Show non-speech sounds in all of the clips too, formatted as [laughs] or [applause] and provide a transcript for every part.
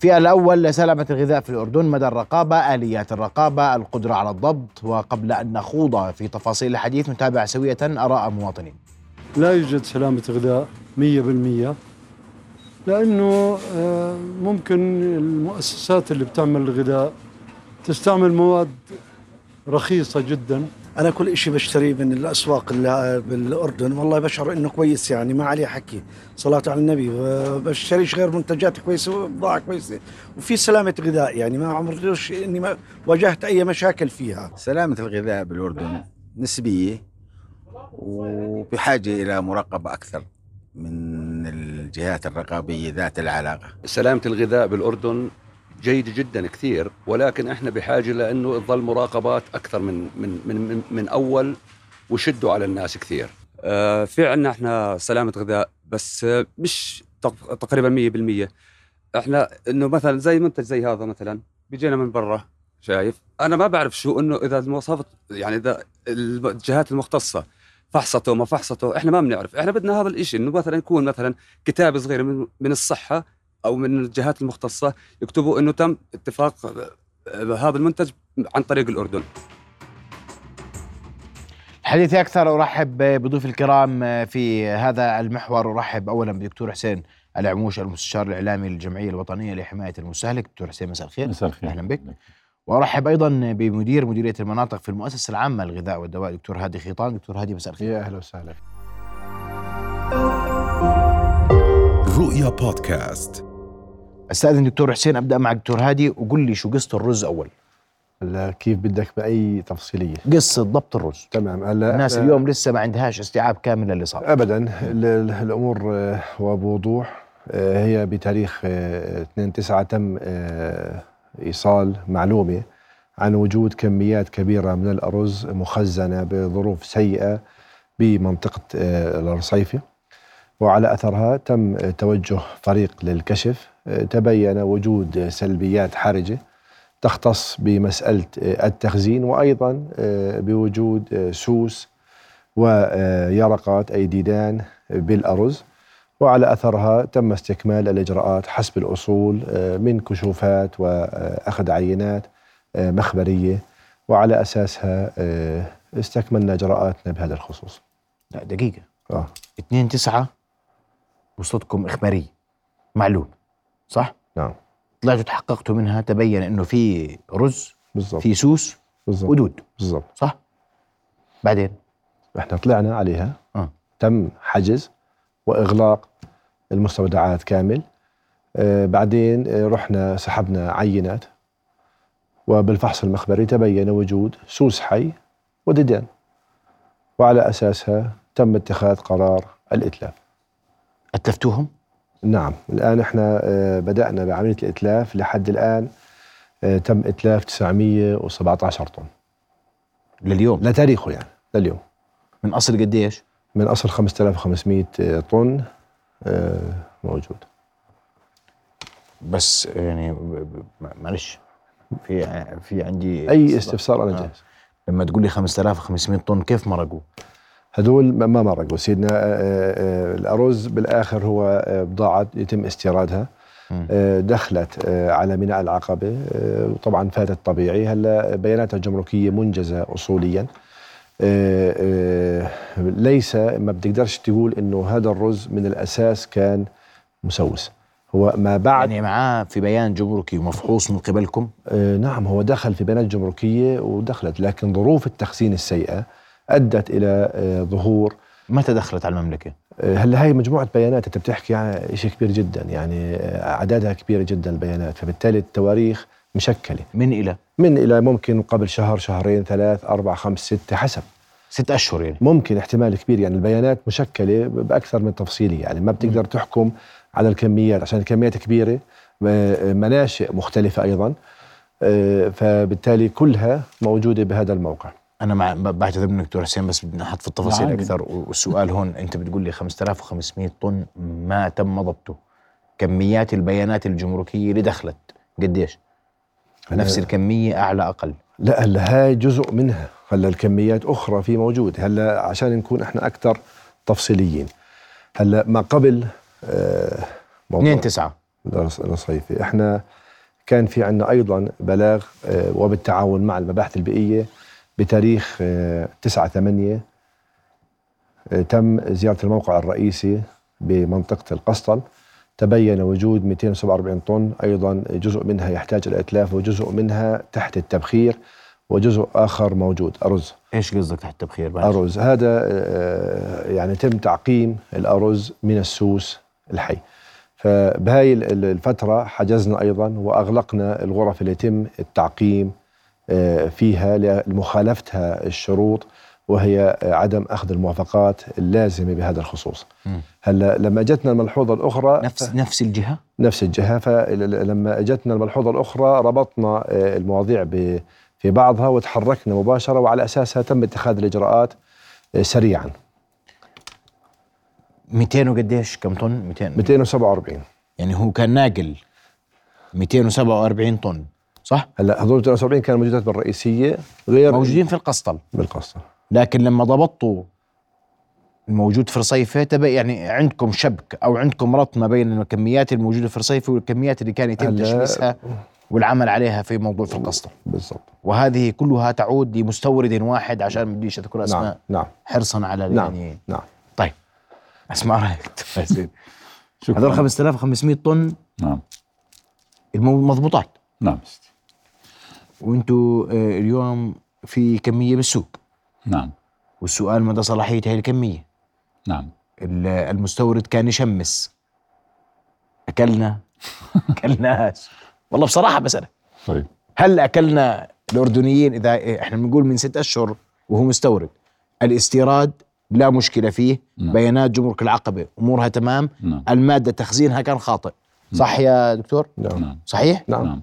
في الأول سلامة الغذاء في الأردن مدى الرقابة آليات الرقابة القدرة على الضبط وقبل أن نخوض في تفاصيل الحديث نتابع سوية آراء مواطنين. لا يوجد سلامة غذاء مية بالمية لأنه آه، ممكن المؤسسات اللي بتعمل الغذاء تستعمل مواد رخيصة جدا. أنا كل شيء بشتريه من الأسواق اللي بالأردن والله بشعر إنه كويس يعني ما عليه حكي. صلاة على النبي بشتريش غير منتجات كويسة وبضاعة كويسة. وفي سلامة غذاء يعني ما عمرش إني ما واجهت أي مشاكل فيها. سلامة الغذاء بالأردن نسبية وبحاجة إلى مراقبة أكثر من الجهات الرقابية ذات العلاقة. سلامة الغذاء بالأردن جيدة جدا كثير ولكن إحنا بحاجة لأنه تظل مراقبات أكثر من من من من, أول وشدوا على الناس كثير. آه في عندنا إحنا سلامة غذاء بس مش تقريبا 100% إحنا إنه مثلا زي منتج زي هذا مثلا بيجينا من برا شايف؟ أنا ما بعرف شو إنه إذا المواصفات يعني إذا الجهات المختصة فحصته ما فحصته إحنا ما بنعرف. إحنا بدنا هذا الشيء إنه مثلا يكون مثلا كتاب صغير من, من الصحة أو من الجهات المختصة يكتبوا إنه تم اتفاق هذا المنتج عن طريق الأردن. الحديث أكثر أرحب بضيوف الكرام في هذا المحور. أرحب اولا بدكتور حسين العموش المستشار الإعلامي للجمعية الوطنية لحماية المستهلك. دكتور حسين مساء الخير. مساء الخير. أهلا بك. وأرحب أيضا بمدير مديرية المناطق في المؤسسة العامة للغذاء والدواء دكتور هادي خيطان. دكتور هادي مساء الخير. يا أهلا وسهلا. رؤيا بودكاست. أستاذن دكتور حسين أبدأ مع دكتور هادي وقول لي شو قصة الرز أول. هلا كيف بدك بأي تفصيلية؟ قصة ضبط الرز. تمام هلا الناس اليوم لسه ما عندهاش استيعاب كامل للي صار ابدا الأمور وبوضوح. هي بتاريخ 2 9 تم إيصال معلومة عن وجود كميات كبيرة من الأرز مخزنة بظروف سيئة بمنطقة الرصيفه وعلى أثرها تم توجه فريق للكشف. تبين وجود سلبيات حرجة تختص بمسألة التخزين وأيضا بوجود سوس ويرقات اي ديدان بالأرز. وعلى أثرها تم استكمال الإجراءات حسب الأصول من كشوفات واخذ عينات مخبرية. وعلى أساسها استكملنا إجراءاتنا بهذا الخصوص. لا دقيقة. آه. 2 9 وصلتكم إخبارية. معلوم. صح؟ نعم. طلعتوا تحققتوا منها تبين إنه في رز بالضبط. في سوس بالضبط. ودود. بالضبط. صح؟ بعدين؟ إحنا طلعنا عليها. آه. تم حجز وإغلاق المستودعات كامل. آه بعدين آه رحنا سحبنا عينات. وبالفحص المخبري تبين وجود سوس حي وديدان وعلى أساسها تم اتخاذ قرار الإتلاف. أتلفتوهم؟ نعم الآن إحنا آه بدأنا بعملية الإتلاف لحد الآن آه تم إتلاف 917 طن. لليوم؟ لتاريخه يعني لليوم. من أصل قديش؟ من أصل 5500 طن آه موجود. بس يعني معلش في في عندي أي استفسار أنا جاهز. لما تقول لي 5500 طن كيف مرقوا؟ هدول ما مرقوا. سيدنا الأرز بالآخر هو بضاعة يتم استيرادها. دخلت على ميناء العقبة. وطبعا فاتت طبيعي. هلأ بياناتها الجمركية منجزة اصوليا. ليس ما بتقدرش تقول إنه هذا الرز من الأساس كان مسوس. هو ما بعد يعني معاه في بيان جمركي ومفحوص من قبلكم؟ آه نعم هو دخل في بيانات جمركية ودخلت. لكن ظروف التخزين السيئة أدت إلى آه ظهور. متى دخلت على المملكة؟ آه هلا هي مجموعة بيانات أنت بتحكي عن شيء كبير جدا يعني أعدادها كبيرة جدا البيانات. فبالتالي التواريخ مشكلة. من إلى؟ من إلى ممكن قبل شهر شهرين ثلاث أربع خمس ست حسب. ست أشهر يعني؟ ممكن احتمال كبير يعني البيانات مشكلة بأكثر من تفصيله يعني ما بتقدر تحكم على الكميات عشان الكميات كبيرة مناشئ مختلفة أيضا. فبالتالي كلها موجودة بهذا الموقع. أنا مع بعتذر منك دكتور حسين بس بدنا نحط في التفاصيل نعم. أكثر. والسؤال هون أنت بتقول لي 5500 طن ما تم ضبطه. كميات البيانات الجمركية اللي دخلت قديش؟ نفس الكمية أعلى أقل. لا هلا هاي جزء منها. هلا الكميات أخرى في موجود. هلا عشان نكون إحنا أكثر تفصيليين. هلا ما قبل آه 2 9 الرص- الرصيفي إحنا كان في عندنا أيضا بلاغ آه، وبالتعاون مع المباحث البيئية بتاريخ 9 8 تم زيارة الموقع الرئيسي بمنطقة القسطل. تبين وجود 247 طن أيضا جزء منها يحتاج إلى إتلاف وجزء منها تحت التبخير وجزء آخر موجود. أرز. إيش قصدك تحت التبخير معلش؟ أرز. هذا آه، يعني تم تعقيم الأرز من السوس الحي. فبهاي ال- ال- الفترة حجزنا أيضا وأغلقنا الغرف اللي يتم التعقيم آه، فيها لمخالفتها الشروط وهي آه، عدم أخذ الموافقات اللازمة بهذا الخصوص. هلا لما اجتنا الملحوظة الأخرى نفس نفس الجهة؟ نفس الجهة. فلما اجتنا الملحوظة الأخرى ربطنا آه، المواضيع ب- في بعضها وتحركنا مباشرة وعلى أساسها تم اتخاذ الإجراءات آه، سريعا. 200 وقديش؟ كم طن؟ 200 247 يعني هو كان ناقل 247 طن. صح؟ هلا هذول 247 كانوا موجودات بالرئيسية غير موجودين في القسطل. بالقصة لكن لما ضبطوا الموجود في رصيفه تبقى يعني عندكم شبك أو عندكم ربط ما بين الكميات الموجودة في رصيفه والكميات اللي كان يتم تشميسها والعمل عليها في موضوع في القسطل. بالضبط. وهذه كلها تعود لمستورد واحد عشان ما بديش اذكر أسماء نعم. نعم حرصا على نعم يعني نعم. طيب اسمع رايك دكتور ياسين. شكرا. هذول 5500 طن نعم. المو- مضبوطات. نعم. ستي. وأنتم آه، اليوم في كمية بالسوق. نعم. والسؤال مدى صلاحية هي الكمية؟ نعم. ال- المستورد كان يشمس. أكلنا؟ [laughs] أكلناش. والله بصراحة بسألك طيب. هل أكلنا الأردنيين؟ إذا إحنا بنقول من ست أشهر وهو مستورد. الاستيراد لا مشكلة فيه. نعم. بيانات جمرك العقبه أمورها تمام. نعم. المادة تخزينها كان خاطئ. صح يا دكتور؟ نعم نعم. صحيح؟ نعم. نعم.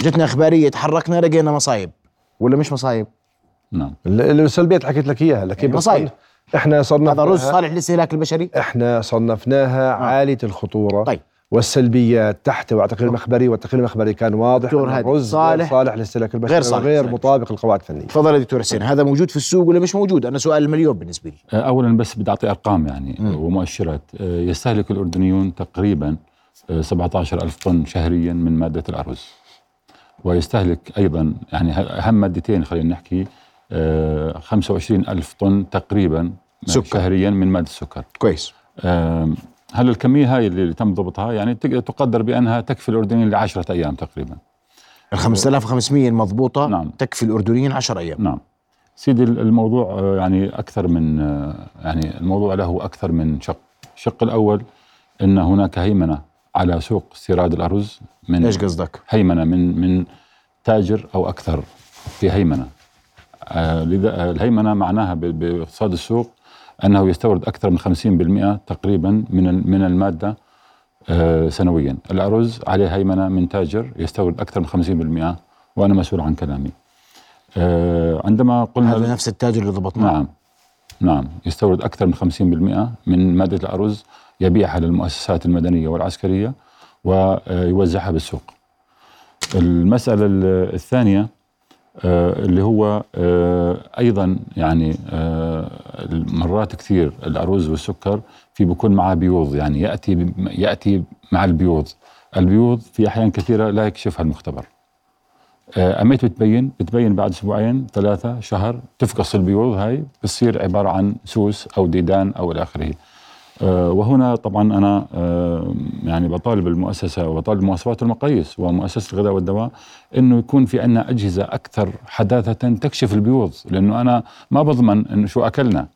جتنا اخبارية تحركنا لقينا مصايب. ولا مش مصايب؟ نعم. ال- السلبيات حكيت لك إياها لكن يعني مصايب. إحنا صرنا هذا رز صالح للاستهلاك البشري؟ إحنا صنفناها عالية الخطورة. طيب. والسلبيات تحت والتقرير المخبري والتقرير المخبري كان واضح الرز صالح- صالح للاستهلاك البشري غير صالح. غير صالح. مطابق للقواعد الفنية تفضل يا دكتور حسين. هذا موجود في السوق ولا مش موجود؟ أنا سؤال المليون بالنسبة لي. اولا بس بدي أعطي أرقام يعني مم. ومؤشرات. آه، يستهلك الأردنيون تقريبا آه، 17 ألف طن شهريا من مادة الأرز. ويستهلك أيضا يعني أهم مادتين خلينا نحكي آه، 25 ألف طن تقريبا سكر. شهريا من مادة السكر. كويس. آم، هل الكمية هاي اللي تم ضبطها يعني تقدر تقدر بأنها تكفي الأردنيين لعشرة أيام تقريبا. ال 5500 المضبوطه نعم. تكفي الأردنيين 10 أيام. نعم. سيدي الموضوع آه، يعني أكثر من آه، يعني الموضوع له أكثر من شق. الشق الأول إن هناك هيمنة على سوق استيراد الأرز من إيش قصدك؟ هيمنة من من تاجر أو أكثر في هيمنة. آه، لذا آه، الهيمنة معناها باقتصاد السوق أنه يستورد أكثر من 50% تقريبا من من المادة آه، سنويا. الأرز عليه هيمنة من تاجر يستورد أكثر من 50% وأنا مسؤول عن كلامي. عندما قلنا هذا نفس التاجر اللي ضبطناه. نعم نعم يستورد أكثر من 50% من مادة الأرز يبيعها للمؤسسات المدنية والعسكرية ويوزعها بالسوق. المسألة ال- الثانية آه، اللي هو آه، أيضا يعني آه، مرات كثير الأرز والسكر في بيكون معه بيوض يعني يأتي يأتي مع البيوض. البيوض في أحيان كثيرة لا يكشفها المختبر. أميت بتبين بتبين بعد أسبوعين ثلاثة شهر تفقس البيوض هاي بتصير عبارة عن سوس أو ديدان أو إلى آخره. وهنا طبعا أنا آه، يعني بطالب المؤسسة وبطالب المواصفات والمقاييس ومؤسسة الغذاء والدواء أنه يكون في عندنا أجهزة أكثر حداثة تكشف البيوض لأنه أنا ما بضمن أنه شو أكلنا.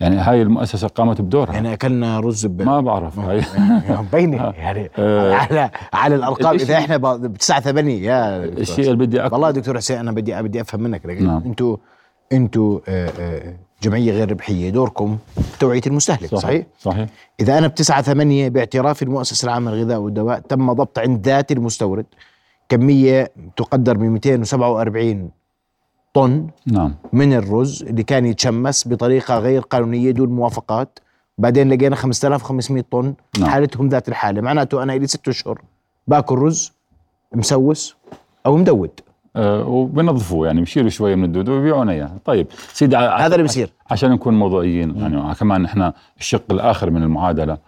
يعني هاي المؤسسة قامت بدورها. يعني أكلنا رز ب ما بعرف. [laughs] هاي. مبينه يعني [laughs] آه. على على الأرقام. إذا إحنا ب 9 8 يا الشيء اللي بدي أك... والله دكتور حسين أنا بدي بدي أفهم منك نعم. أنتوا أنتوا آه، آه، جمعية غير ربحية دوركم توعية المستهلك صحيح, صحيح؟ صحيح إذا أنا بتسعة ثمانية باعتراف المؤسسة العامة للغذاء والدواء تم ضبط عند ذات المستورد كمية تقدر ب 247 طن نعم من الرز اللي كان يتشمس بطريقة غير قانونية دون موافقات بعدين لقينا 5500 طن نعم. حالتهم ذات الحالة معناته أنا لي ست أشهر باكل رز مسوس أو مدود وبنظفوه يعني بشيلوا شوية من الدود وبيبيعونا إياه. طيب سيدي هذا اللي بيصير. عشان نكون موضوعيين يعني كمان إحنا الشق الآخر من المعادلة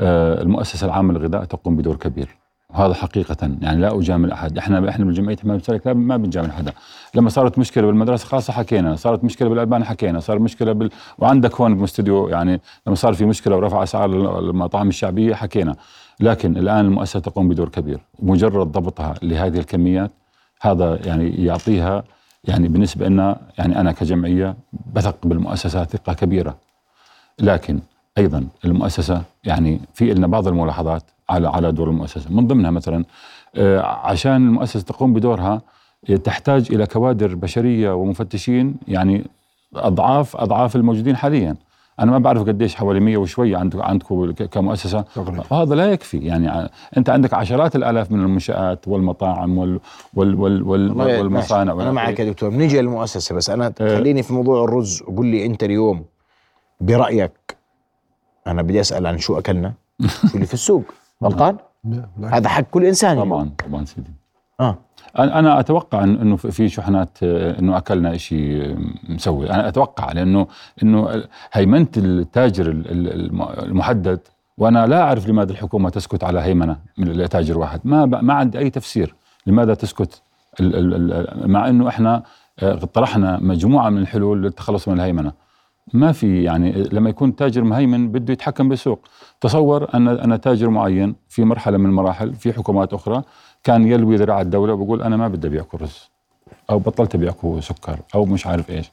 آه، المؤسسة العامة للغذاء تقوم بدور كبير. وهذا حقيقة يعني لا أجامل أحد. إحنا إحنا بالجمعية حماية ما بنجامل حدا. لما صارت مشكلة بالمدرسة الخاصة حكينا صارت مشكلة بالألبان حكينا صار مشكلة بال... وعندك هون بالاستوديو يعني لما صار في مشكلة ورفع أسعار المطاعم الشعبية حكينا. لكن الآن المؤسسة تقوم بدور كبير مجرد ضبطها لهذه الكميات هذا يعني يعطيها يعني بالنسبة لنا يعني أنا كجمعية بثق بالمؤسسة ثقة كبيرة. لكن أيضا المؤسسة يعني في لنا بعض الملاحظات على على دور المؤسسة. من ضمنها مثلا آه، عشان المؤسسة تقوم بدورها آه، تحتاج إلى كوادر بشرية ومفتشين يعني اضعاف أضعاف الموجودين حاليا. أنا ما بعرف قديش حوالي 100 وشوي عندكم عندكم كمؤسسة. هذا لا يكفي يعني أنت عندك عشرات الآلاف من المنشآت والمطاعم وال وال وال وال والمصانع. أنا معك يا دكتور. بنيجي للمؤسسة بس أنا خليني في موضوع الرز وقول لي أنت اليوم برأيك أنا بدي أسأل عن شو أكلنا؟ [laughs] شو اللي في السوق؟ غلطان هذا حق كل إنسان طبعا طبعا سيدي. آه. أنا أتوقع أنه في شحنات آه، أنه أكلنا شيء مسوي. أنا أتوقع لأنه انه هيمنة التاجر ال- ال- الم- المحدد وأنا لا أعرف لماذا الحكومة تسكت على هيمنة من لتاجر واحد. ما ما عندي أي تفسير لماذا تسكت مع أنه إحنا آه، طرحنا مجموعة من الحلول للتخلص من الهيمنة. ما في يعني لما يكون تاجر مهيمن بده يتحكم بالسوق. تصور ان أنا تاجر معين في مرحلة من المراحل في حكومات أخرى كان يلوي ذراع الدولة وبقول أنا ما بدي ابيعكم رز أو بطلت ابيعكم سكر أو مش عارف إيش.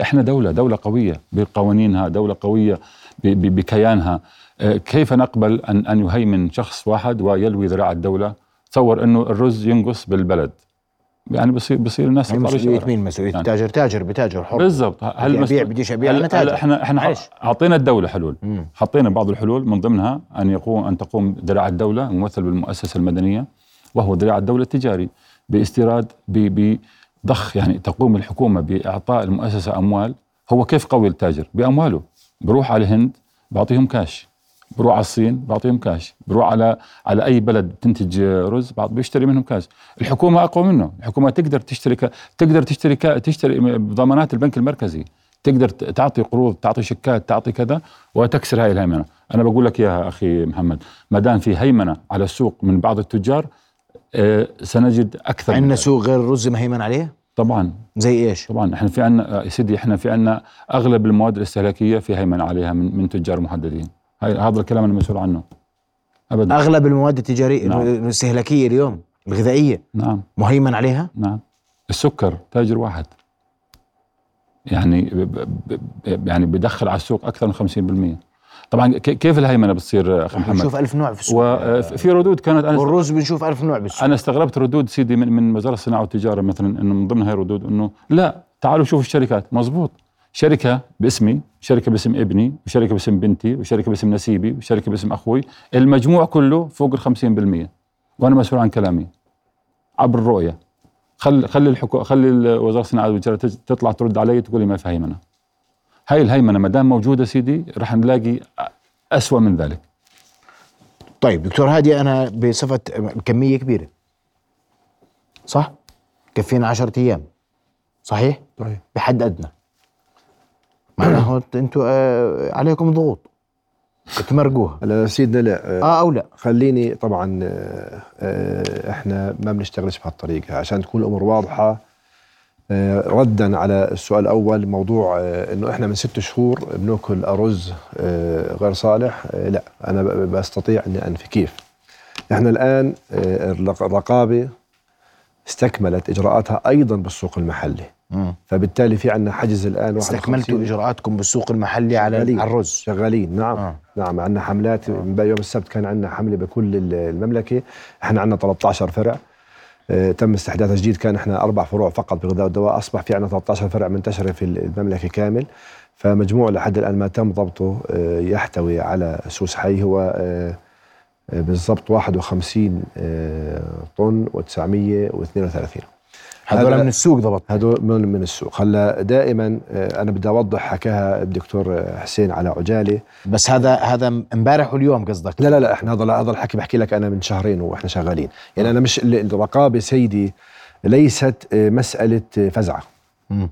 إحنا دولة دولة قوية بقوانينها دولة قوية بكيانها. آه، كيف نقبل ان أن يهيمن شخص واحد ويلوي ذراع الدولة؟ تصور إنه الرز ينقص بالبلد. يعني بصير بصير الناس مسؤولية بالشوارع. مين مسؤولية؟ يعني. التاجر تاجر بتاجر حر. بالضبط. بدي هل ابيع بديش أبيع؟ أنا تاجر. إحنا إحنا. اعطينا الدولة حلول. حطينا بعض الحلول من ضمنها أن يقوم أن تقوم ذراع الدولة ممثل بالمؤسسة المدنية. وهو ذراع الدولة التجاري باستيراد بضخ يعني تقوم الحكومة بإعطاء المؤسسة أموال. هو كيف قوي التاجر؟ بأمواله. بروح على الهند بعطيهم كاش. بروح على الصين بعطيهم كاش. بروح على على أي بلد تنتج رز بعض بيشتري منهم كاش. الحكومة أقوى منه. الحكومة تقدر تشتري تقدر تشتري تشتري بضمانات البنك المركزي. تقدر تعطي قروض تعطي شيكات تعطي كذا وتكسر هاي الهيمنة. أنا بقول لك إياها أخي محمد. ما دام في هيمنة على السوق من بعض التجار سنجد أكثر عندنا. سوق غير الرز مهيمن عليه؟ طبعا. زي إيش؟ طبعا. إحنا في عنا يا سيدي إحنا في عنا أغلب المواد الاستهلاكية في هيمنه عليها من من تجار محددين. هاي هذا الكلام أنا مسؤول عنه. ابدا. أغلب المواد التجارية نعم. الاستهلاكية اليوم الغذائية نعم. مهيمن عليها؟ نعم. السكر تاجر واحد. يعني ب- ب- ب- يعني بدخل على السوق أكثر من 50% طبعا كيف الهيمنة بتصير أخي محمد؟ بنشوف ألف نوع في السوق. وفي ردود كانت أنا والرز بنشوف ألف نوع بالسوق. أنا استغربت ردود سيدي من من وزارة الصناعة والتجارة مثلا إنه من ضمن هاي الردود إنه لا تعالوا شوفوا الشركات. مزبوط شركة باسمي شركة باسم ابني وشركة باسم بنتي وشركة باسم نسيبي وشركة باسم أخوي. المجموع كله فوق ال 50% وأنا مسؤول عن كلامي. عبر الرؤية. خلي خلي الحكو خلي وزارة الصناعة والتجارة تج- تطلع ترد علي تقول لي ما في هيمنة. هاي الهيمنة ما دام موجودة سيدي رح نلاقي أسوأ من ذلك. طيب دكتور هادي أنا بصفة كمية كبيرة. صح؟ كفينا 10 أيام. صحيح؟ صحيح. بحد أدنى. معناه [clears throat] أنتم آه عليكم ضغوط. تمرقوها. هلا سيدنا لا. آه أو لا. خليني طبعا آه، آه، إحنا ما بنشتغلش بهالطريقة. عشان تكون الأمور واضحة ردا على السؤال الأول موضوع آه، إنه إحنا من ست شهور بنأكل أرز آه، غير صالح. آه، لا أنا بستطيع إني انفي كيف إحنا الآن آه، الرق- الرقابة استكملت إجراءاتها أيضا بالسوق المحلي. مم. فبالتالي في عندنا حجز الآن استكملتوا 51 إجراءاتكم بالسوق المحلي على شغالين. الرز شغالين نعم. آه. آه. نعم عندنا حملات. من يوم السبت كان عندنا حملة بكل ال- المملكة. إحنا عندنا 13 فرع. آه، تم استحداثها جديد كان إحنا أربع فروع فقط بغذاء والدواء. أصبح في عندنا 13 فرع منتشرة في المملكة كامل. فمجموع لحد الآن ما تم ضبطه آه، يحتوي على سوس حي. هو آه، آه، بالضبط 51 آه، طن و932 هذول من السوق ضبط هذول من من السوق هلا دائما آه، أنا بدي أوضح حكاها الدكتور آه، حسين على عجالة بس هذا هذا امبارح واليوم قصدك لا لا لا إحنا هذا هذا الحكي بحكي لك أنا من شهرين وإحنا شغالين يعني أنا مش ال- الرقابة سيدي ليست آه، مسألة فزعة.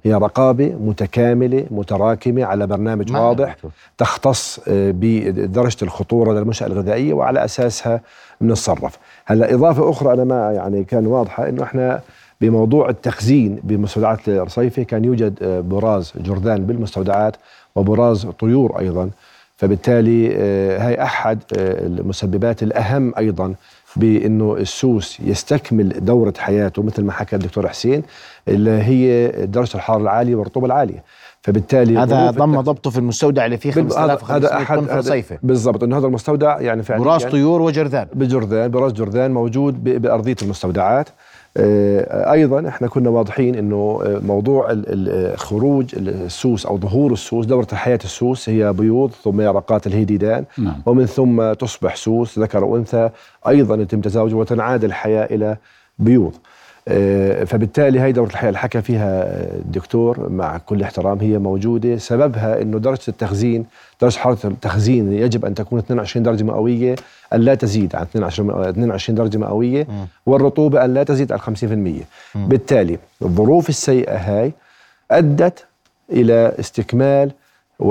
هي رقابة متكاملة متراكمة على برنامج واضح. تختص بدرجة الخطورة للمنشاه الغذائية وعلى أساسها بنتصرف. هلأ إضافة أخرى أنا ما يعني كان واضحة إنه إحنا بموضوع التخزين بمستودعات الرصيفه كان يوجد آه، براز جرذان بالمستودعات وبراز طيور أيضا. فبالتالي آه، هاي أحد آه، المسببات الأهم أيضا بأنه السوس يستكمل دورة حياته مثل ما حكى الدكتور حسين اللي هي درجه الحرارة العالية والرطوبة العالية. فبالتالي هذا ضم ضبطه في المستودع اللي فيه بال- هذا 5500 احد طن في الصيفه بالضبط إنه هذا المستودع يعني فعليا براس طيور وجرذان بجرذان براس جرذان موجود بأرضية المستودعات. آه، أيضا إحنا كنا واضحين إنه آه، موضوع ال- خروج السوس أو ظهور السوس دورة حياه السوس هي بيوض ثم يرقات الهيديدان نعم. ومن ثم تصبح سوس ذكر وأنثى أيضا يتم تزاوجه وتنعاد الحياة إلى بيوض آه، فبالتالي هي دورة الحياة اللي حكى فيها الدكتور مع كل احترام هي موجودة. سببها إنه درجة التخزين درجة حرارة التخزين يجب أن تكون 22 درجة مئوية أن لا تزيد عن 22 22 درجة مئوية والرطوبة أن لا تزيد عن 50% بالتالي الظروف السيئة هاي أدت إلى استكمال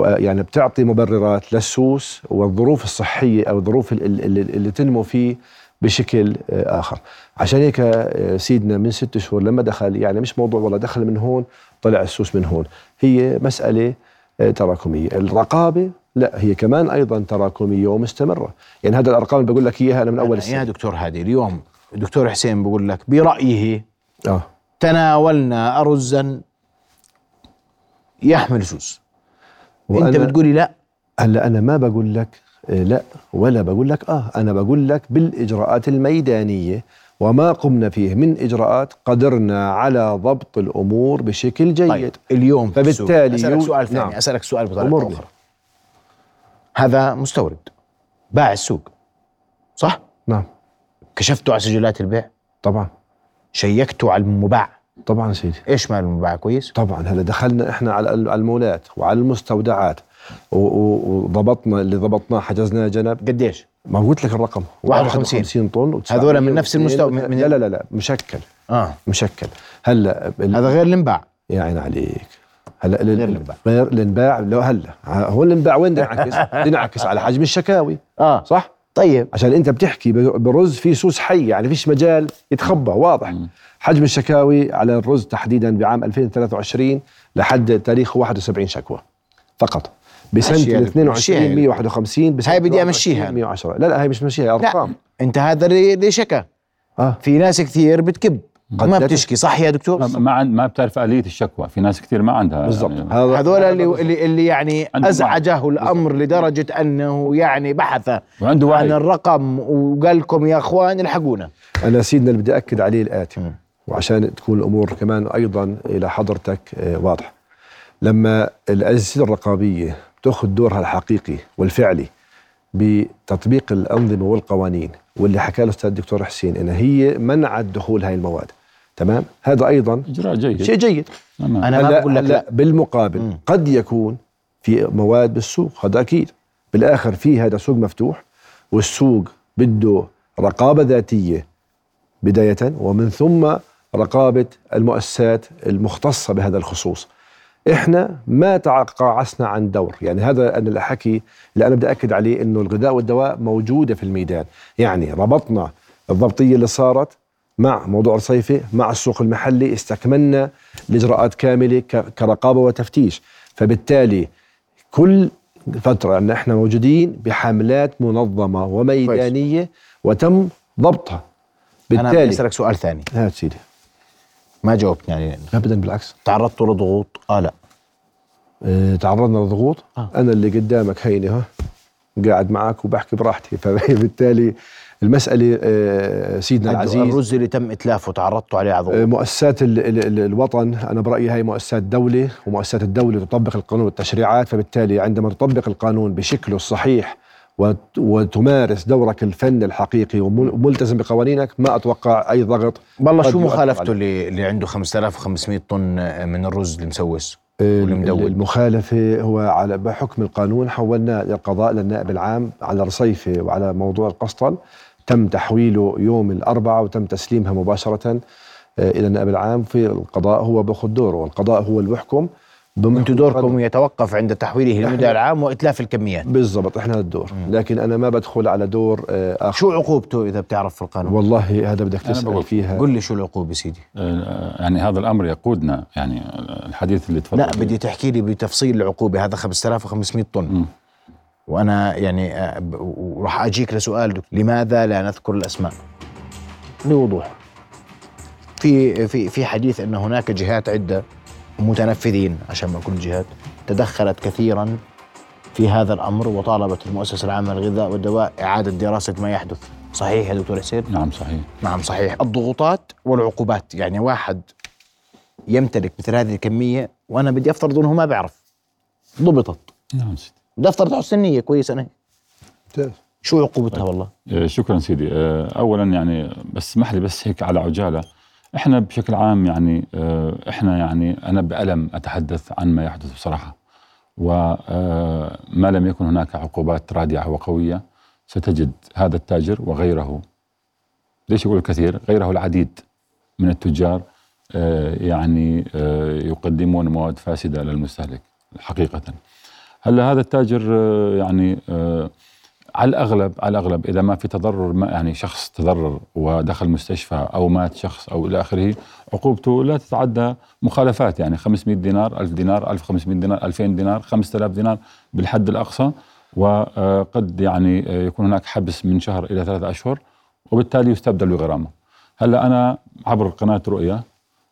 يعني بتعطي مبررات للسوس والظروف الصحية أو الظروف ال- ال- اللي, اللي تنمو فيه بشكل آه، آخر. عشان هيك آه، سيدنا من ست شهور لما دخل يعني مش موضوع والله دخل من هون طلع السوس من هون. هي مسألة آه، تراكمية. الرقابة لا هي كمان أيضا تراكمية ومستمرة. يعني هذا الأرقام اللي بقول لك إياها أنا من أول يا السنة. دكتور هادي اليوم الدكتور حسين بقول لك برأيه آه. تناولنا ارزا يحمل سوس. أنت بتقولي لا. هلأ أنا ما بقول لك آه، لا ولا بقول لك آه أنا بقول لك بالإجراءات الميدانية وما قمنا فيه من إجراءات قدرنا على ضبط الأمور بشكل جيد. طيب اليوم. فبالتالي أسألك سؤال ثاني نعم. أسألك سؤال بطريقة. أخرى. هذا مستورد باع السوق صح؟ نعم. كشفتوا على سجلات البيع؟ طبعا. شيكتوا على المباع؟ طبعا سيدي إيش مال المباع؟ كويس؟ طبعا. هلا دخلنا إحنا على المولات وعلى المستودعات. وضبطنا اللي ضبطناه حجزناه جنب. قديش؟ ما قلت لك الرقم. 51. 51 طن و900 هذول من نفس المستوى- من- لا لا لا مشكل. آه. مشكل. هلا هذا غير الانباع. يا عين عليك. هلا غير الانباع. غير الانباع. لو هلا هو الانباع وين بده ينعكس؟ [laughs] بده ينعكس على حجم الشكاوي. آه. صح؟ طيب. عشان انت بتحكي برز في سوس حي يعني فيش مجال يتخبى. واضح. حجم الشكاوي على الرز تحديدا بعام 2023 لحد تاريخ 71 شكوى. فقط. بسنة مشيها. ال لك. 22 مشيها لك. 151 بسنة هاي بدي 21 أمشيها. 110 لا لا هي مش مشيها لا أرقام. أنت هذا اللي شكى آه. في ناس كثير بتكب. قد ما لا بتشكي صح يا دكتور؟ ما ما, بتعرف آلية الشكوى. في ناس كثير ما عندها. بالضبط. يعني هذا هذول اللي اللي, اللي يعني أزعجه الأمر لدرجة أنه يعني بحث وعنده وعي. عن الرقم وقال لكم يا أخوان الحقونا. أنا سيدنا اللي بدي أكد عليه الآتي. مم. وعشان تكون الأمور كمان أيضا إلى حضرتك آه، واضحة. لما الأجهزة الرقابية تأخذ دورها الحقيقي والفعلي بتطبيق الأنظمة والقوانين واللي حكى الاستاذ الدكتور حسين ان هي منعت دخول هاي المواد. تمام؟ هذا أيضا إجراء جيد. شيء جيد. تمام. أنا ما بقول لك هلا لا. بالمقابل مم. قد يكون في مواد بالسوق هذا أكيد. بالآخر في هذا سوق مفتوح والسوق بده رقابة ذاتية بداية ومن ثم رقابة المؤسسات المختصة بهذا الخصوص. إحنا ما تقاعسنا عن دور. يعني هذا أنا الحكي اللي أنا بدي أكد عليه إنه الغذاء والدواء موجودة في الميدان. يعني ربطنا الضبطية اللي صارت مع موضوع الصيفي مع السوق المحلي استكملنا الاجراءات كاملة ك- كرقابة وتفتيش. فبالتالي كل فترة أن إحنا موجودين بحملات منظمة وميدانية وتم ضبطها. أنا بدي بالتالي أسألك سؤال ثاني. هات سيدي. ما جاوبتني عليه. ابدا بالعكس. تعرضتوا لضغوط؟ آه لا. آه تعرضنا لضغوط؟ آه. أنا اللي قدامك هيني ها؟ قاعد معك وبحكي براحتي. [laughs] فبالتالي المسألة آه، سيدنا العزيز الرز اللي تم إتلافه تعرضتوا عليه على آه، مؤسسات ال ال ال الوطن أنا برأيي هاي مؤسسات دولة ومؤسسات الدولة تطبق القانون والتشريعات. فبالتالي عندما تطبق القانون بشكله الصحيح وتمارس دورك الفني الحقيقي ومل- وملتزم بقوانينك ما أتوقع أي ضغط والله شو مخالفته. اللي اللي عنده 5500 طن من الرز المسوس ال- والمدون. المخالفة هو على بحكم القانون حولنا للقضاء للنائب العام على رصيفة وعلى موضوع القسطل تم تحويله يوم الأربعاء وتم تسليمها مباشرة آه، إلى النائب العام في القضاء هو باخذ دوره والقضاء هو اللي بيحكم ضمن أنتم دوركم يتوقف عند تحويله للمدير العام وإتلاف الكميات. بالضبط إحنا الدور. لكن أنا ما بدخل على دور آه، آخر. شو عقوبته إذا بتعرف في القانون؟ والله هذا بدك تسأل فيها. قل لي شو العقوبة سيدي. آه، يعني هذا الأمر يقودنا يعني الحديث اللي تفضل لا بدي تحكي لي بتفصيل العقوبة هذا 5500 طن. مم. وأنا يعني آه، وراح أجيك لسؤال دك- لماذا لا نذكر الأسماء؟ بوضوح في في في حديث أن هناك جهات عدة متنفذين عشان ما أقول جهات تدخلت كثيرا في هذا الأمر وطالبت المؤسسة العامة للغذاء والدواء إعادة دراسة ما يحدث. صحيح يا دكتور حسين؟ نعم صحيح. نعم صحيح. الضغوطات والعقوبات يعني واحد يمتلك مثل هذه الكمية وأنا بدي أفترض إنه ما بيعرف. ضبطت. نعم سيدي. بدي أفترض حسن النية كويس أنا. ممتاز. شو عقوبتها والله؟ آه، شكرا سيدي. آه، اولا يعني بس اسمح لي بس هيك على عجالة. إحنا بشكل عام يعني آه، إحنا يعني أنا بألم أتحدث عن ما يحدث بصراحة. وما لم يكن هناك عقوبات رادعة وقوية ستجد هذا التاجر وغيره. ليش يقول الكثير؟ غيره العديد من التجار آه، يعني آه، يقدمون مواد فاسدة للمستهلك حقيقة. هلا هذا التاجر آه، يعني آه، على الاغلب على الأغلب إذا ما في تضرر ما يعني شخص تضرر ودخل مستشفى أو مات شخص أو إلى آخره عقوبته لا تتعدى مخالفات يعني 500 دينار 1000 دينار 1500 دينار 2000 دينار 5000 دينار بالحد الأقصى وقد يعني يكون هناك حبس من شهر إلى ثلاثة أشهر وبالتالي يستبدل بغرامه. هلأ أنا عبر قناة رؤيا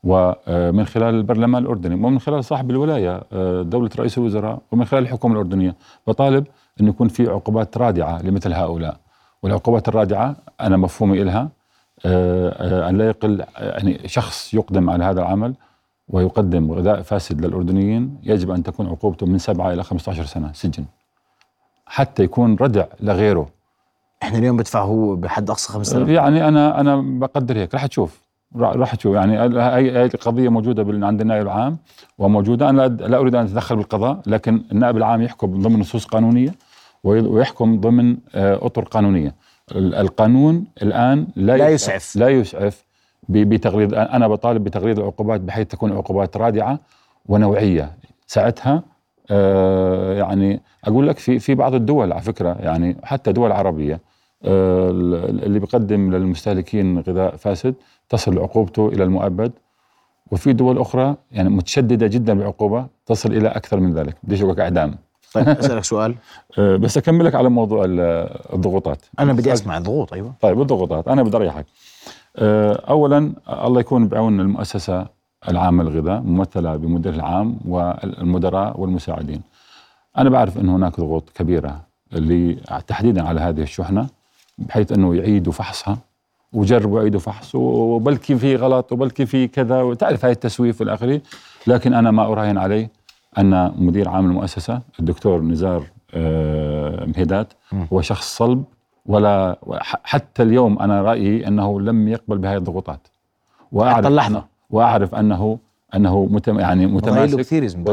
ومن خلال البرلمان الأردني ومن خلال صاحب الولاية دولة رئيس الوزراء ومن خلال الحكومة الأردنية بطالب انه يكون في عقوبات رادعة لمثل هؤلاء. والعقوبات الرادعة أنا مفهومي إلها أن لا يقل يعني شخص يقدم على هذا العمل ويقدم غذاء فاسد للأردنيين يجب أن تكون عقوبته من سبعة إلى 15 سنة سجن. حتى يكون ردع لغيره. إحنا اليوم بدفع هو بحد أقصى 5000 يعني أنا أنا بقدر هيك. رح تشوف. راح تشوف. يعني هي القضية موجودة عند النائب العام وموجودة. أنا لا- أريد أن أتدخل بالقضاء لكن النائب العام يحكم ضمن نصوص قانونية. ويحكم ضمن آه، أطر قانونية. ال- القانون الآن لا, لا يسعف. لا يسعف بتغليظ أنا بطالب بتغليظ العقوبات بحيث تكون عقوبات رادعة ونوعية. ساعتها آه، يعني أقول لك في في بعض الدول على فكرة يعني حتى دول عربية آه، اللي بيقدم للمستهلكين غذاء فاسد تصل عقوبته إلى المؤبد. وفي دول أخرى يعني متشددة جدا بالعقوبة تصل إلى أكثر من ذلك. بديش أقول أعدام. طيب أسألك سؤال. [laughs] آه، بس أكمل لك على موضوع ال- الضغوطات. أنا بدي أسمع الضغوط أيوه. طيب الضغوطات. أنا بدي أريحك. آه، اولا الله يكون بعون المؤسسة العامة للغذاء ممثلة بمدير العام والمدراء والمساعدين. أنا بعرف ان هناك ضغوط كبيرة اللي تحديدا على هذه الشحنة بحيث إنه يعيدوا فحصها وجربوا يعيدوا فحص وبلكي في غلط وبلكي في كذا وتعرف هاي التسويف والى اخره لكن أنا ما أراهن عليه. أن مدير عام المؤسسة الدكتور نزار آه، مهيدات هو شخص صلب ولا حتى اليوم أنا رأيي أنه لم يقبل بهذه الضغوطات. اللحظة. أنه- وأعرف انه أنه متم يعني متماسك.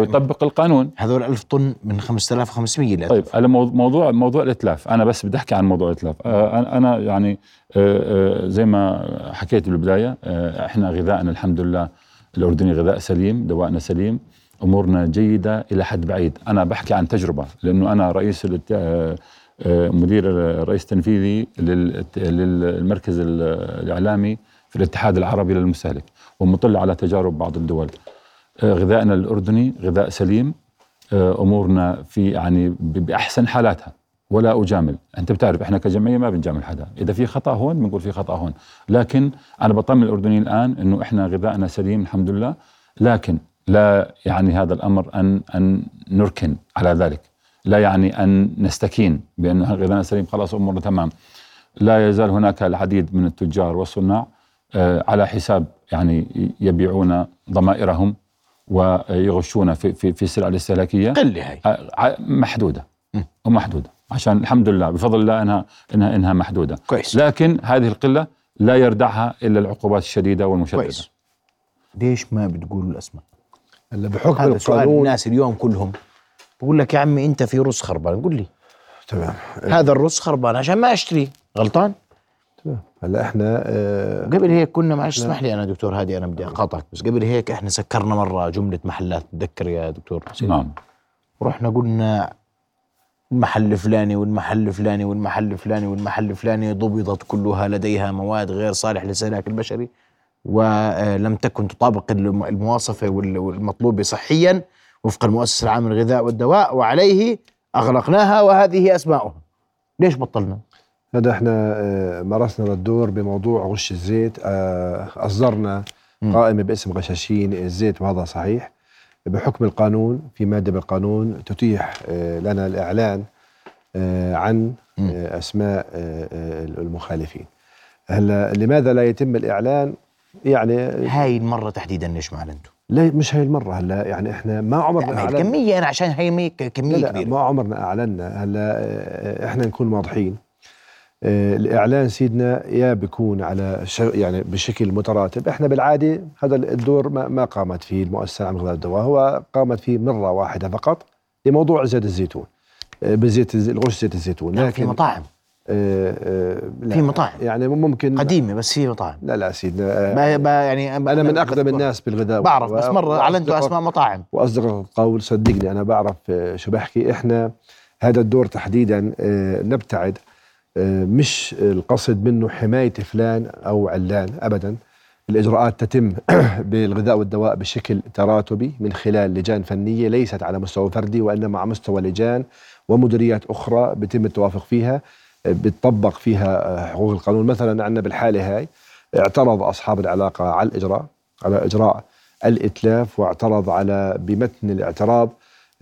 ويطبق القانون. هذول 1000 طن من 5500 اللي طيب على مو- موضوع موضوع الإتلاف. أنا بس بدي أحكي عن موضوع الإتلاف. آه، أنا- أنا يعني آه، زي ما حكيت بالبداية إحنا غذائنا الحمد لله الأردني غذاء سليم دوائنا سليم. أمورنا جيدة إلى حد بعيد. أنا بحكي عن تجربة لأنه أنا رئيس آه، آه، مدير الرئيس التنفيذي لل- للمركز ال- الإعلامي في الاتحاد العربي للمستهلك ومطلع على تجارب بعض الدول. آه، غذائنا الأردني غذاء سليم. أمورنا في يعني بأحسن حالاتها. ولا أجامل، أنت بتعرف إحنا كجمعية ما بنجامل حدا، إذا في خطأ هون بنقول في خطأ هون، لكن أنا بطمن الأردنيين الآن إنه إحنا غذائنا سليم الحمد لله، لكن لا يعني هذا الأمر ان أن نركن على ذلك، لا يعني أن نستكين بأن غذائنا سليم خلاص امورنا تمام. لا يزال هناك العديد من التجار والصناع آه، على حساب يعني يبيعون ضمائرهم ويغشون في في في السلع الاستهلاكية. قله هاي. ع- محدودة. ومحدوده عشان الحمد لله بفضل الله انها انها إنها محدودة. كويس. لكن هذه القلة لا يردعها إلا العقوبات الشديدة والمشددة. كويس. ليش ما بتقولوا الأسماء؟ هلا بحكم هذا سؤال القانون. الناس اليوم كلهم. بقول لك يا عمي أنت في رز خربان قول لي. تمام. هذا الرز خربان عشان ما أشتري. غلطان؟ نعم. هلا إحنا آه قبل هيك كنا معلش. اسمح لي أنا دكتور هادي أنا بدي أقاطعك بس قبل هيك إحنا سكرنا مرة جملة محلات تذكر يا دكتور؟ حسين نعم. رحنا قلنا المحل الفلاني والمحل الفلاني والمحل الفلاني والمحل الفلاني ضبطت كلها لديها مواد غير صالح للاستهلاك البشري. ولم تكن تطابق الم- المواصفة وال- والمطلوبة صحيا وفق المؤسسة العامة للغذاء والدواء وعليه أغلقناها وهذه أسماؤها ليش بطلنا؟ هذا إحنا آه، مارسنا الدور بموضوع غش الزيت. آه، أصدرنا مم. قائمة باسم غشاشين الزيت وهذا صحيح. بحكم القانون في مادة بالقانون تتيح آه، لنا الإعلان آه، عن آه، المخالفين. هلا لماذا لا يتم الإعلان؟ يعني هاي المرة تحديدا ليش ما أعلنتوا؟ لا مش هاي المرة. هلأ يعني إحنا ما عمرنا لا هي أعلنا. الكمية أنا عشان هي مي- لا لا كبيرة. ما عمرنا اعلنا هلأ إحنا نكون واضحين. آه، الإعلان سيدنا يا بيكون على يعني بشكل متراتب. إحنا بالعادة هذا الدور ما, ما قامت فيه المؤسسة العامة للغذاء والدواء هو قامت فيه مرة واحدة فقط لموضوع زيت الزيتون. آه، بزيت الغش زيت الزيتون. لا في مطاعم. في مطاعم. يعني ممكن قديمة بس في مطاعم. لا لا سيدنا آه، ما يعني أنا من أقدم الناس بالغذاء بعرف بس أعلنتوا وأصدقاء- أسماء مطاعم. واصدق القول صدقني أنا بعرف آه، شو بحكي إحنا هذا الدور تحديدا آه، نبتعد آه، مش القصد منه حماية فلان أو علان ابدا. الإجراءات تتم [coughs] بالغذاء والدواء بشكل تراتبي من خلال لجان فنية ليست على مستوى فردي وإنما على مستوى لجان ومديريات أخرى بيتم التوافق فيها. آه، بتطبق فيها حقوق القانون. مثلا عندنا بالحالة هاي اعترض أصحاب العلاقة على الإجراء على إجراء الإتلاف واعترض على بمتن الاعتراض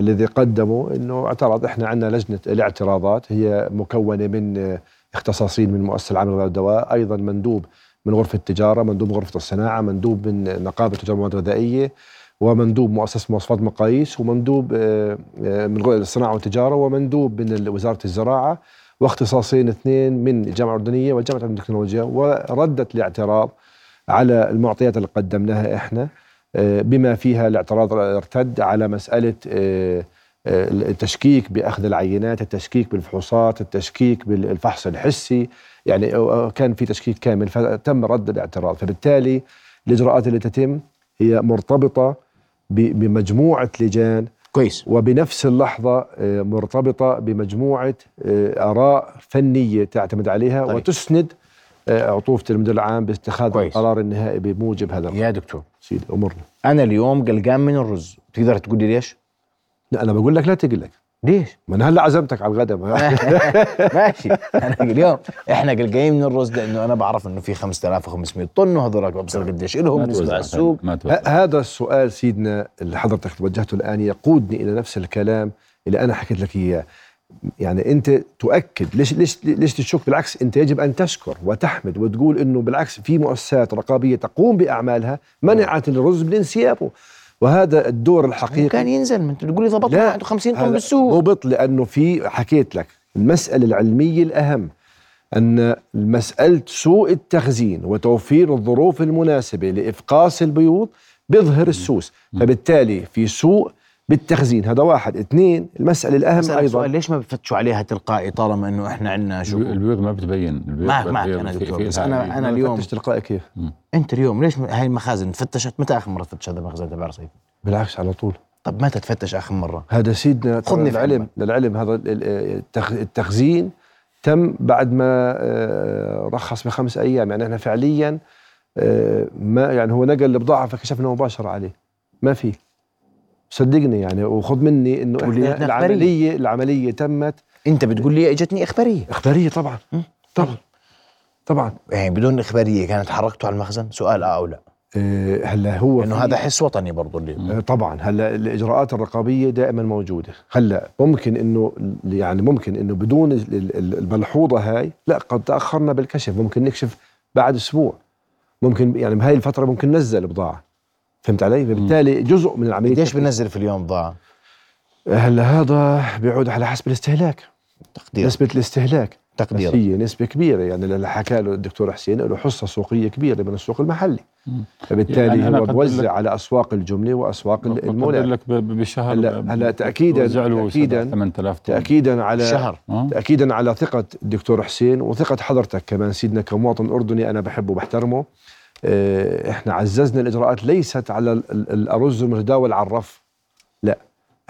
الذي قدمه إنه اعترض. إحنا عندنا لجنة الاعتراضات هي مكونة من اختصاصيين من المؤسسه العامه للغذاء والدواء أيضا مندوب من غرفة التجارة مندوب من غرفة الصناعة مندوب من نقابة تجار المواد الغذائية ومندوب مؤسسة مواصفات مقاييس ومندوب آه، آه، من الصناعة والتجارة ومندوب من وزارة الزراعة. واختصاصين اثنين من الجامعة الأردنية والجامعة التكنولوجيا وردت الاعتراض على المعطيات اللي قدمناها إحنا آه، بما فيها الاعتراض ارتد على مسألة آه، آه، التشكيك بأخذ العينات، التشكيك بالفحوصات، التشكيك بالفحص الحسي، يعني كان في تشكيك كامل فتم رد الاعتراض، فبالتالي الإجراءات اللي تتم هي مرتبطة بمجموعة لجان كويس وبنفس اللحظة آه، مرتبطة بمجموعة آه، آراء فنية تعتمد عليها طيب. وتسند آه، عطوفة المدير العام باتخاذ كويس. القرار النهائي بموجب هذا القرار يا دكتور سيدي أمرنا أنا اليوم قلقان من الرز تقدر تقول لي ليش؟ لا أنا بقول لك لا تقلق ليش؟ ما أنا هلا عزمتك على الغداء [laughs] ماشي. أنا [laughs] اليوم إحنا قلقانين من الرز لأنه أنا بعرف إنه في 5500 طن وهذول ببصر قديش لهم ما بالنسبة توزع هذا السؤال سيدنا اللي حضرتك توجهته الآن يقودني إلى نفس الكلام اللي أنا حكيت لك إياه. يعني أنت تؤكد ليش ليش ليش تشك؟ بالعكس أنت يجب أن تشكر وتحمد وتقول إنه بالعكس في مؤسسات رقابية تقوم بأعمالها منعت الرز من انسيابه. وهذا الدور الحقيقي كان ينزل ما انت بتقول لي ضبطنا لا، 51 طن بالسوق. ضبط لأنه في حكيت لك المسألة العلمية الأهم أن مسألة سوء التخزين وتوفير الظروف المناسبة لافقاس البيوض بيظهر السوس. فبالتالي في سوء بالتخزين. هذا واحد. اثنين المسألة الأهم أسألك أيضا. سؤال ليش ما بفتشوا عليها تلقائي طالما إنه إحنا عندنا شو البيوض ما بتبين. البيوض معك- معك أنا دكتور، بس أنا- أنا اليوم- فتش تلقائي كيف؟ أنت اليوم ليش هاي المخازن فتشت؟ متى آخر مرة فتش هذا المخزن تبع رصيف بالعكس على طول. طب متى تفتش آخر مرة؟ هذا سيدنا خذني في العلم. للعلم هذا ال- ال- التخ- التخزين تم بعد ما آه، رخص بخمس أيام. يعني إحنا فعليا آه، ما يعني هو نقل البضاعة فكشفنا مباشرة عليه. ما في. صدقني يعني وخذ مني إنه لي إحنا إخبارية. العملية العملية تمت. أنت بتقول لي إجتني إخبارية. إخبارية طبعا طبعا طبعا. يعني بدون إخبارية كانت حركته على المخزن؟ سؤال آه أو لا؟ آه، هلا هو لأنه في- هذا حس وطني برضه اللي آه، طبعا. هلا الإجراءات الرقابية دائما موجودة. هلا ممكن إنه يعني ممكن إنه بدون ال- ال- الملحوظة هاي لا قد تأخرنا بالكشف. ممكن نكشف بعد أسبوع. ممكن يعني بهاي الفترة ممكن ننزل بضاعة. فهمت علي؟ فبالتالي جزء من العملية قديش بنزل في اليوم بضاعه هلا هذا بيعود على حسب الاستهلاك. تقدير. نسبة الاستهلاك. تقدير. بس هي نسبة كبيرة يعني اللي حكى له الدكتور حسين له حصة سوقية كبيرة من السوق المحلي. فبالتالي يعني هو بوزع على أسواق الجملة وأسواق المولات. لك بشهر هلا هلا تأكيدا تأكيدا 8000 طن. تأكيدا على شهر. تأكيدا على ثقة الدكتور حسين وثقة حضرتك كمان سيدنا كمواطن أردني أنا بحبه وبحترمه. إحنا عززنا الإجراءات ليست على ال- ال- الأرز المتداول على الرف لا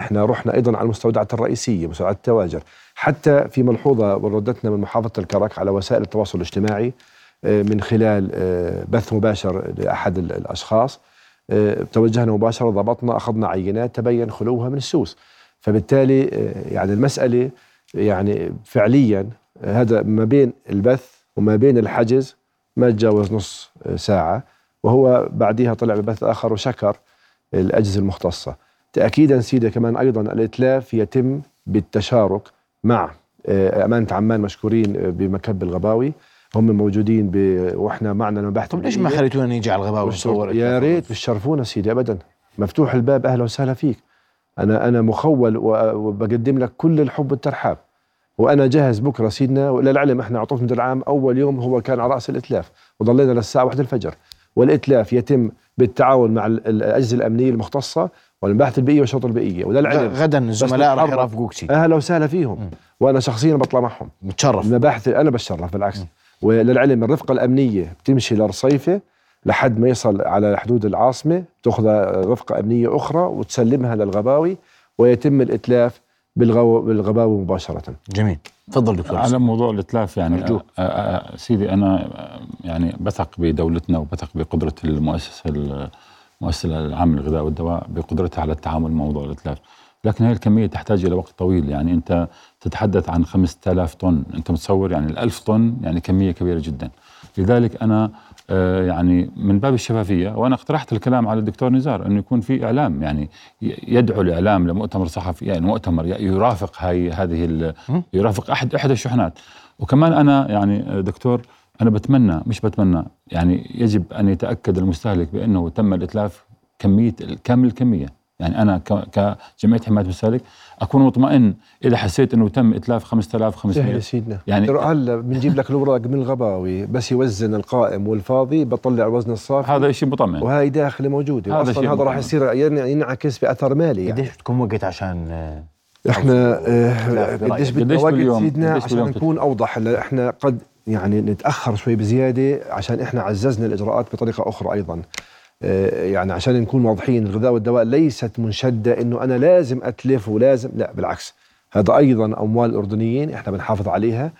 إحنا رحنا أيضا على المستودعات الرئيسية مستودعات التواجر. حتى في ملحوظة وردتنا من محافظة الكرك على وسائل التواصل الاجتماعي آه، من خلال آه، بث مباشر لأحد ال- الأشخاص آه، توجهنا مباشرة ضبطنا أخذنا عينات تبين خلوها من السوس. فبالتالي آه، يعني المسألة يعني فعليا آه، هذا ما بين البث وما بين الحجز ما تجاوز نص ساعة وهو بعدها طلع ببث آخر وشكر الأجهزة المختصة. تأكيدا سيدة كمان أيضا الإتلاف يتم بالتشارك مع آه، أمانة عمان مشكورين بمكب الغباوي. هم موجودين ب... وإحنا معنا المباحث طب ليش ما. خليتونا نيجي على الغباء ونصور يا ريت بتشرفونا سيدي ابدا. مفتوح الباب أهلا وسهلا فيك. أنا أنا مخول وبقدم لك كل الحب والترحاب. وأنا جاهز بكرة سيدنا وللعلم إحنا عطوف مدير العام. أول يوم هو كان على رأس الإتلاف وضلينا للساعة 1 الفجر. والإتلاف يتم بالتعاون مع ال- الاجهزه الأمنية المختصة والمباحث البيئية والشرطة البيئية. وللعلم غدا الزملاء راح. يرافقوك سيدي أهلا وسهلا فيهم. وأنا شخصيا بطلع معهم. متشرف. المباحث أنا بتشرف بالعكس. وللعلم الرفقة الأمنية بتمشي لرصيفه لحد ما يصل على حدود العاصمة تأخذ رفقة أمنية أخرى وتسلمها للغباوي. ويتم الإتلاف بالغو بالغباوي مباشرة. جميل. تفضل دكتور. على. موضوع الإتلاف يعني أرجوك. آه، آه، سيدي أنا آه، يعني بثق بدولتنا وبثق بقدرة المؤسسه المؤسسة العامة للغذاء والدواء بقدرتها على التعامل مع موضوع الإتلاف. لكن هي الكمية تحتاج إلى وقت طويل. يعني أنت تتحدث عن 5000 طن. أنت متصور يعني ال 1000 طن يعني كمية كبيرة جدا. لذلك أنا آه، يعني من باب الشفافية. وأنا اقترحت الكلام على الدكتور نزار إنه يكون في إعلام يعني يدعو الإعلام لمؤتمر صحفي يعني مؤتمر يرافق هاي هذه يرافق احد احد الشحنات. وكمان أنا يعني دكتور أنا بتمنى مش بتمنى يعني يجب أن يتأكد المستهلك بأنه تم الإتلاف كمية كامل الكمية. يعني أنا ك- كجمعيه حماية المستهلك أكون مطمئن إذا حسيت إنه تم إتلاف 5500 سهل سيدنا. يعني يعني هلا بنجيب لك الاوراق من الغباوي بس يوزن القائم والفاضي بطلع الوزن الصافي. هذا شيء مطمئن. وهي داخله موجودة. هذا أصلا هذا راح. يصير ين- ينعكس بأثر مالي يعني. قديش بتكون وقت عشان آه، إحنا آه،. قديش بدنا وقت؟ سيدنا عشان نكون أوضح. هلا إحنا قد يعني نتأخر شوي بزيادة عشان إحنا عززنا الإجراءات بطريقة أخرى أيضا. يعني عشان نكون واضحين الغذاء والدواء ليست منشدة إنه أنا لازم اتلف ولازم لا بالعكس. هذا أيضا أموال الأردنيين إحنا بنحافظ عليها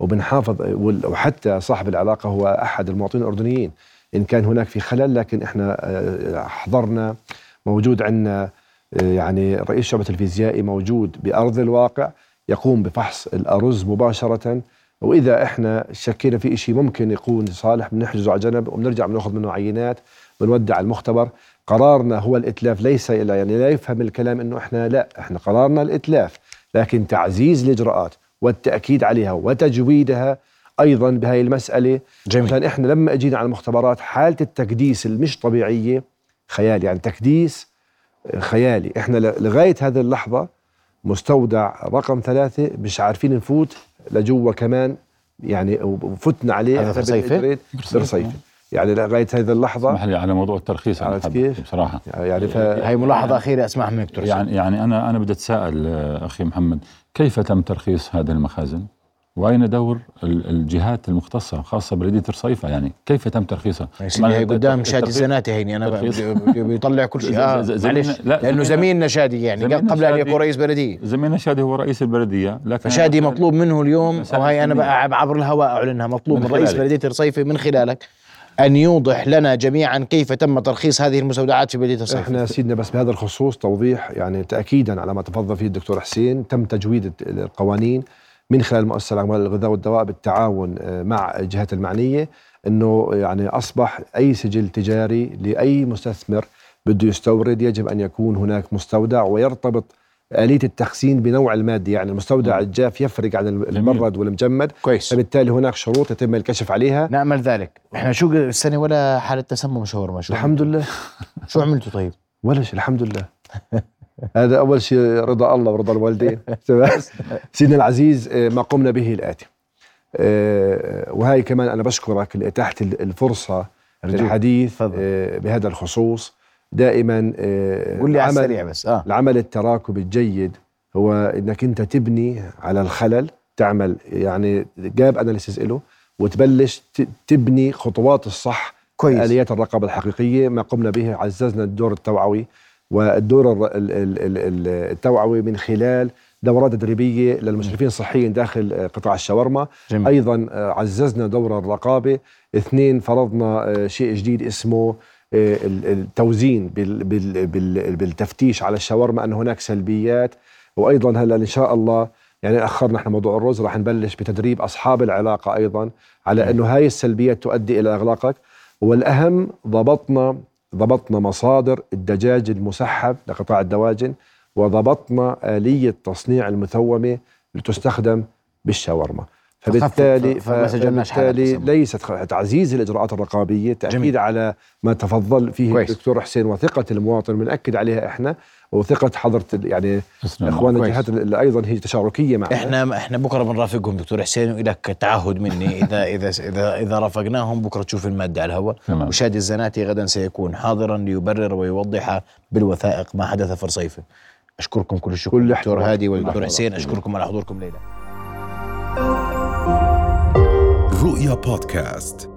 وبنحافظ وحتى صاحب العلاقة هو أحد المواطنين الأردنيين. إن كان هناك في خلل لكن إحنا آه، حضرنا موجود عندنا يعني رئيس شعبة الفيزيائي موجود بأرض الواقع يقوم بفحص الأرز مباشرة. وإذا إحنا شكينا في شيء ممكن يكون صالح بنحجزه على جنب وبنرجع بنأخذ منه عينات. بنودع المختبر. قرارنا هو الإتلاف ليس إلا يعني لا يفهم الكلام إنه إحنا لا إحنا قرارنا الإتلاف لكن تعزيز الإجراءات والتأكيد عليها وتجويدها أيضا بهاي المسألة. جميل. عشان إحنا لما أجينا على المختبرات حالة التكديس المش طبيعية خيال يعني تكديس خيالي. إحنا لغاية هذه اللحظة مستودع رقم ثلاثة مش عارفين نفوت لجوا كمان يعني وفتنا عليه. هذا برصيفة؟ برصيفة يعني لغايه هذه اللحظة اسمح لي على موضوع الترخيص عرفت كيف؟ بصراحة يعني ف هاي ملاحظة أخيرة أسمعها من دكتور حسين. يعني يعني أنا أنا بدي أتساءل آه، أخي محمد كيف تم ترخيص هذه المخازن؟ وأين دور ال- الجهات المختصة خاصة بلديه رصيفه يعني كيف تم ترخيصها؟ سيدي هي قدام شادي الزناتي هيني أنا بيطلع كل شيء آه معلش لا، لأنه زميلنا- شادي يعني زميلنا قبل أن شادي- يكون رئيس بلديه زميلنا شادي هو رئيس البلدية لكن فشادي مطلوب منه اليوم وهي أنا عبر الهواء أعلنها مطلوب من من, رئيس. بلدية رصيفه من خلالك أن يوضح لنا جميعا كيف تم ترخيص هذه المستودعات في بلدية رصيفه إحنا سيدنا بس بهذا الخصوص توضيح يعني تاكيدا على ما تفضل فيه الدكتور حسين تم تجويد القوانين من خلال المؤسسه العامه للغذاء والدواء بالتعاون آه، مع الجهات المعنية إنه يعني أصبح أي سجل تجاري لأي مستثمر بده يستورد يجب أن يكون هناك مستودع ويرتبط آلية التخزين بنوع المادة يعني المستودع الجاف يفرق عن المبرد والمجمد. كويس. فبالتالي هناك شروط يتم الكشف عليها. نامل ذلك. إحنا شو السنة ولا حالة تسمم شاورما؟ شو الحمد لله. [laughs] شو عملتوا طيب؟ ولا شيء الحمد لله. [laughs] هذا أول شيء رضا الله ورضا الوالدين. [laughs] سيدنا العزيز آه، ما قمنا به الآتي. آه، وهي كمان أنا بشكرك الفرصة أرجوك. للحديث. آه، بهذا الخصوص. دائما آه، قول لي على العمل- السريع بس آه العمل التراكمي الجيد هو إنك أنت تبني على الخلل تعمل يعني gap analysis له وتبلش تبني خطوات الصح كويس. آليات الرقابة الحقيقية ما قمنا به عززنا الدور التوعوي والدور التوعوي من خلال دورات تدريبية للمشرفين الصحيين داخل آه، قطاع الشاورما جميل. أيضا آه، عززنا دور الرقابة اثنين فرضنا آه، شيء جديد اسمه آه، التوزين بال- بال- بال- بالتفتيش على الشاورما أن هناك سلبيات. وأيضا هلأ إن شاء الله يعني أخرنا إحنا موضوع الرز راح نبلش بتدريب أصحاب العلاقة أيضا على إنه هاي السلبيات تؤدي إلى إغلاقك. والأهم ضبطنا ضبطنا مصادر الدجاج المسحب لقطاع الدواجن وضبطنا آلية تصنيع المثومة لتستخدم بالشاورما. فبالتالي فبالتالي. ليست تعزيز الإجراءات الرقابية تأكيد جميل. على ما تفضل فيه كويس. الدكتور حسين وثقة المواطن بنأكد عليها إحنا وثقة حضرة يعني. اخواننا. الجهات اللي أيضا هي تشاركية معنا إحنا إحنا بكرة بنرافقهم دكتور حسين وإلك تعهد مني [laughs] اذا اذا اذا إذا رافقناهم بكرة تشوف المادة على الهواء. وشادي الزناتي غدا سيكون حاضرا ليبرر ويوضح بالوثائق ما حدث في رصيفه أشكركم كل الشكر دكتور. هادي والدكتور. حسين أشكركم على حضوركم ليلة رؤيا بودكاست.